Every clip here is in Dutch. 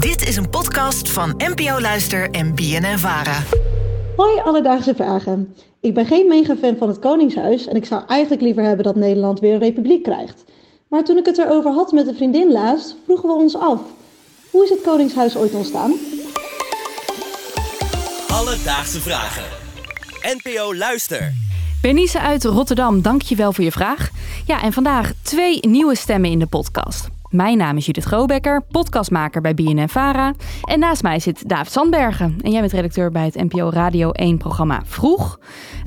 Dit is een podcast van NPO Luister en BNN Vara. Hoi Alledaagse Vragen. Ik ben geen mega fan van het Koningshuis en ik zou eigenlijk liever hebben dat Nederland weer een republiek krijgt. Maar toen ik het erover had met een vriendin laatst, vroegen we ons af: hoe is het Koningshuis ooit ontstaan? Alledaagse Vragen. NPO Luister. Bernice uit Rotterdam, dankjewel voor je vraag. Ja, en vandaag twee nieuwe stemmen in de podcast. Mijn naam is Judith Grobekker, podcastmaker bij BNN Vara. En naast mij zit David Sandbergen. En jij bent redacteur bij het NPO Radio 1-programma Vroeg.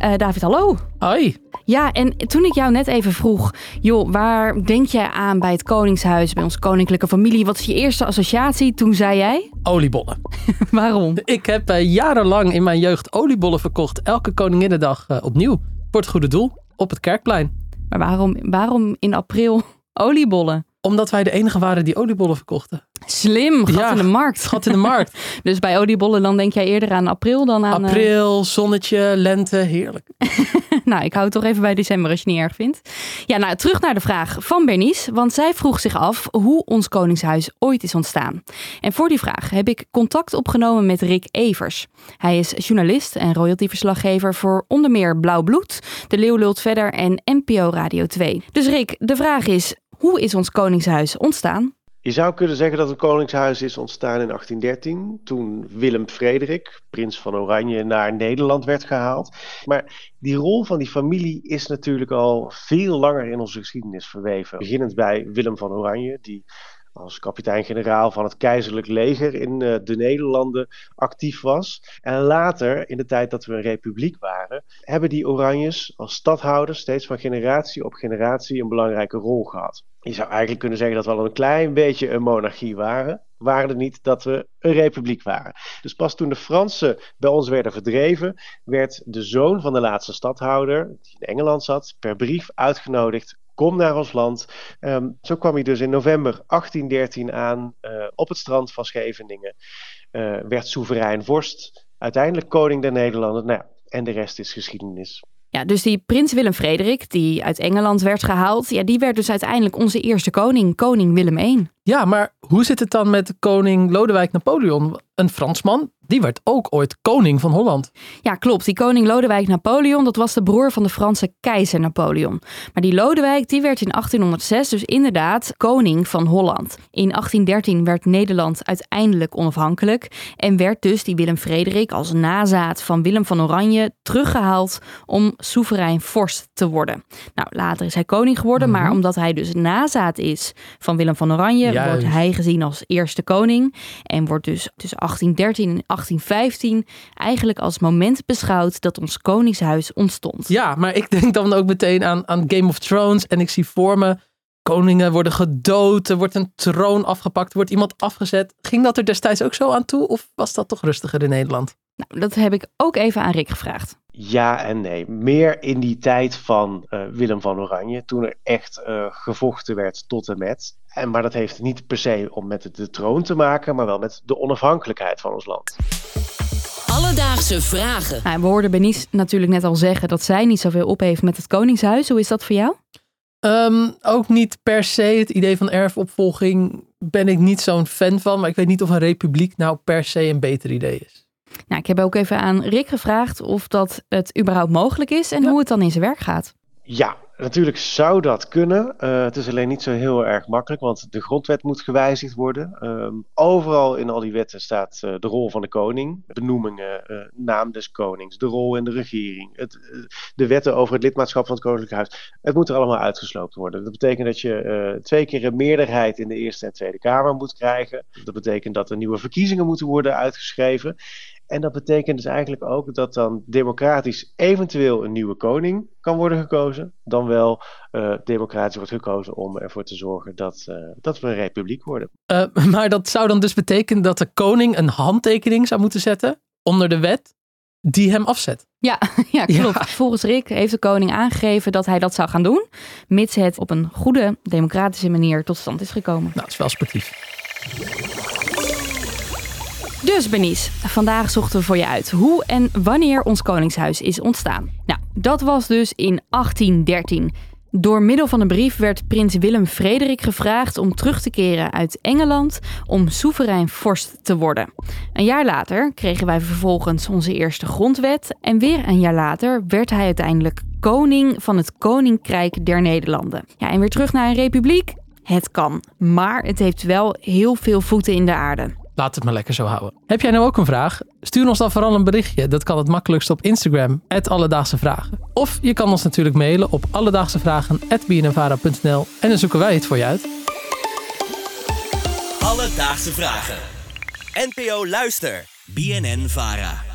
Uh, David, hallo. Hoi. Ja, en toen ik jou net even vroeg... joh, waar denk jij aan bij het Koningshuis, bij onze koninklijke familie? Wat is je eerste associatie? Toen zei jij... Oliebollen. Waarom? Ik heb uh, jarenlang in mijn jeugd oliebollen verkocht. Elke Koninginnedag uh, opnieuw. Voor het goede doel. Op het Kerkplein. Maar waarom, waarom in april oliebollen? Omdat wij de enige waren die oliebollen verkochten. Slim, gat in de markt. Gat in de markt. dus bij oliebollen dan denk jij eerder aan april dan aan... Eh, april, zonnetje, lente, heerlijk. nou, ik hou het toch even bij december als je het niet erg vindt. Ja, nou, terug naar de vraag van Bernice. Want zij vroeg zich af hoe ons Koningshuis ooit is ontstaan. En voor die vraag heb ik contact opgenomen met Rick Evers. Hij is journalist en royaltyverslaggever voor onder meer Blauw Bloed, De Leeuw Lult Verder en NPO Radio 2. Dus Rick, de vraag is, hoe is ons Koningshuis ontstaan? Je zou kunnen zeggen dat het Koningshuis is ontstaan in 1813, toen Willem Frederik, prins van Oranje, naar Nederland werd gehaald. Maar die rol van die familie is natuurlijk al veel langer in onze geschiedenis verweven. Beginnend bij Willem van Oranje, die als kapitein-generaal van het keizerlijk leger in uh, de Nederlanden actief was. En later, in de tijd dat we een republiek waren, hebben die Oranjes als stadhouders steeds van generatie op generatie een belangrijke rol gehad. Je zou eigenlijk kunnen zeggen dat we al een klein beetje een monarchie waren. Waren het niet dat we een republiek waren. Dus pas toen de Fransen bij ons werden verdreven, werd de zoon van de laatste stadhouder, die in Engeland zat, per brief uitgenodigd kom naar ons land. Ehm, zo kwam hij dus in november 1813 aan uh, op het strand van Scheveningen. Uh, werd soeverein vorst, uiteindelijk koning der Nederlanden. Nou, en de rest is geschiedenis. Ja, dus die prins Willem Frederik, die uit Engeland werd gehaald, ja, die werd dus uiteindelijk onze eerste koning, koning Willem I. Ja, maar hoe zit het dan met koning Lodewijk Napoleon? Een Fransman, die werd ook ooit koning van Holland. Ja, klopt. Die koning Lodewijk Napoleon, dat was de broer van de Franse keizer Napoleon. Maar die Lodewijk, die werd in 1806 dus inderdaad koning van Holland. In 1813 werd Nederland uiteindelijk onafhankelijk en werd dus die Willem Frederik als nazaat van Willem van Oranje teruggehaald om soeverein vorst te worden. Nou, later is hij koning geworden, maar mhm. omdat hij dus nazaat is van Willem van Oranje, wordt hij gezien als eerste koning en wordt dus tussen 1813 en 1815 eigenlijk als moment beschouwd dat ons koningshuis ontstond. Ja, maar ik denk dan ook meteen aan, aan Game of Thrones en ik zie voor me koningen worden gedood, er wordt een troon afgepakt, er wordt iemand afgezet. Ging dat er destijds ook zo aan toe of was dat toch rustiger in Nederland? Nou, dat heb ik ook even aan Rick gevraagd. Ja en nee. Meer in die tijd van uh, Willem van Oranje, toen er echt uh, gevochten werd tot en met. En, maar dat heeft niet per se om met de troon te maken, maar wel met de onafhankelijkheid van ons land. Alledaagse vragen. Nou, we hoorden Benice natuurlijk net al zeggen dat zij niet zoveel op heeft met het Koningshuis. Hoe is dat voor jou? Um, ook niet per se. Het idee van erfopvolging ben ik niet zo'n fan van. Maar ik weet niet of een republiek nou per se een beter idee is. Nou, ik heb ook even aan Rick gevraagd of dat het überhaupt mogelijk is en hoe het dan in zijn werk gaat. Ja, natuurlijk zou dat kunnen. Uh, het is alleen niet zo heel erg makkelijk, want de grondwet moet gewijzigd worden. Um, overal in al die wetten staat uh, de rol van de koning, benoemingen, uh, naam des konings, de rol in de regering, het, de wetten over het lidmaatschap van het Koninklijk Huis. Het moet er allemaal uitgesloopt worden. Dat betekent dat je twee keer een meerderheid in de Eerste en Tweede Kamer moet krijgen. Dat betekent dat er nieuwe verkiezingen moeten worden uitgeschreven. En dat betekent dus eigenlijk ook dat dan democratisch eventueel een nieuwe koning kan worden gekozen. Dan wel uh, democratisch wordt gekozen om ervoor te zorgen dat, uh, dat we een republiek worden. Uh, maar dat zou dan dus betekenen dat de koning een handtekening zou moeten zetten onder de wet die hem afzet. Ja, ja klopt. Volgens Rick heeft de koning aangegeven dat hij dat zou gaan doen, mits het op een goede democratische manier tot stand is gekomen. Nou, dat is wel sportief. Dus Benice, vandaag zochten we voor je uit hoe en wanneer ons koningshuis is ontstaan. Nou, dat was dus in 1813. Door middel van een brief werd prins Willem Frederik gevraagd om terug te keren uit Engeland om soeverein vorst te worden. Een jaar later kregen wij vervolgens onze eerste grondwet en weer een jaar later werd hij uiteindelijk koning van het Koninkrijk der Nederlanden. Ja, en weer terug naar een republiek? Het kan, maar het heeft wel heel veel voeten in de aarde. Laat het maar lekker zo houden. Heb jij nou ook een vraag? Stuur ons dan vooral een berichtje. Dat kan het makkelijkst op Instagram, Alledaagse Vragen. Of je kan ons natuurlijk mailen op alledaagsevragen.bnnvara.nl en dan zoeken wij het voor je uit. Alledaagse Vragen. NPO Luister. BNN Vara.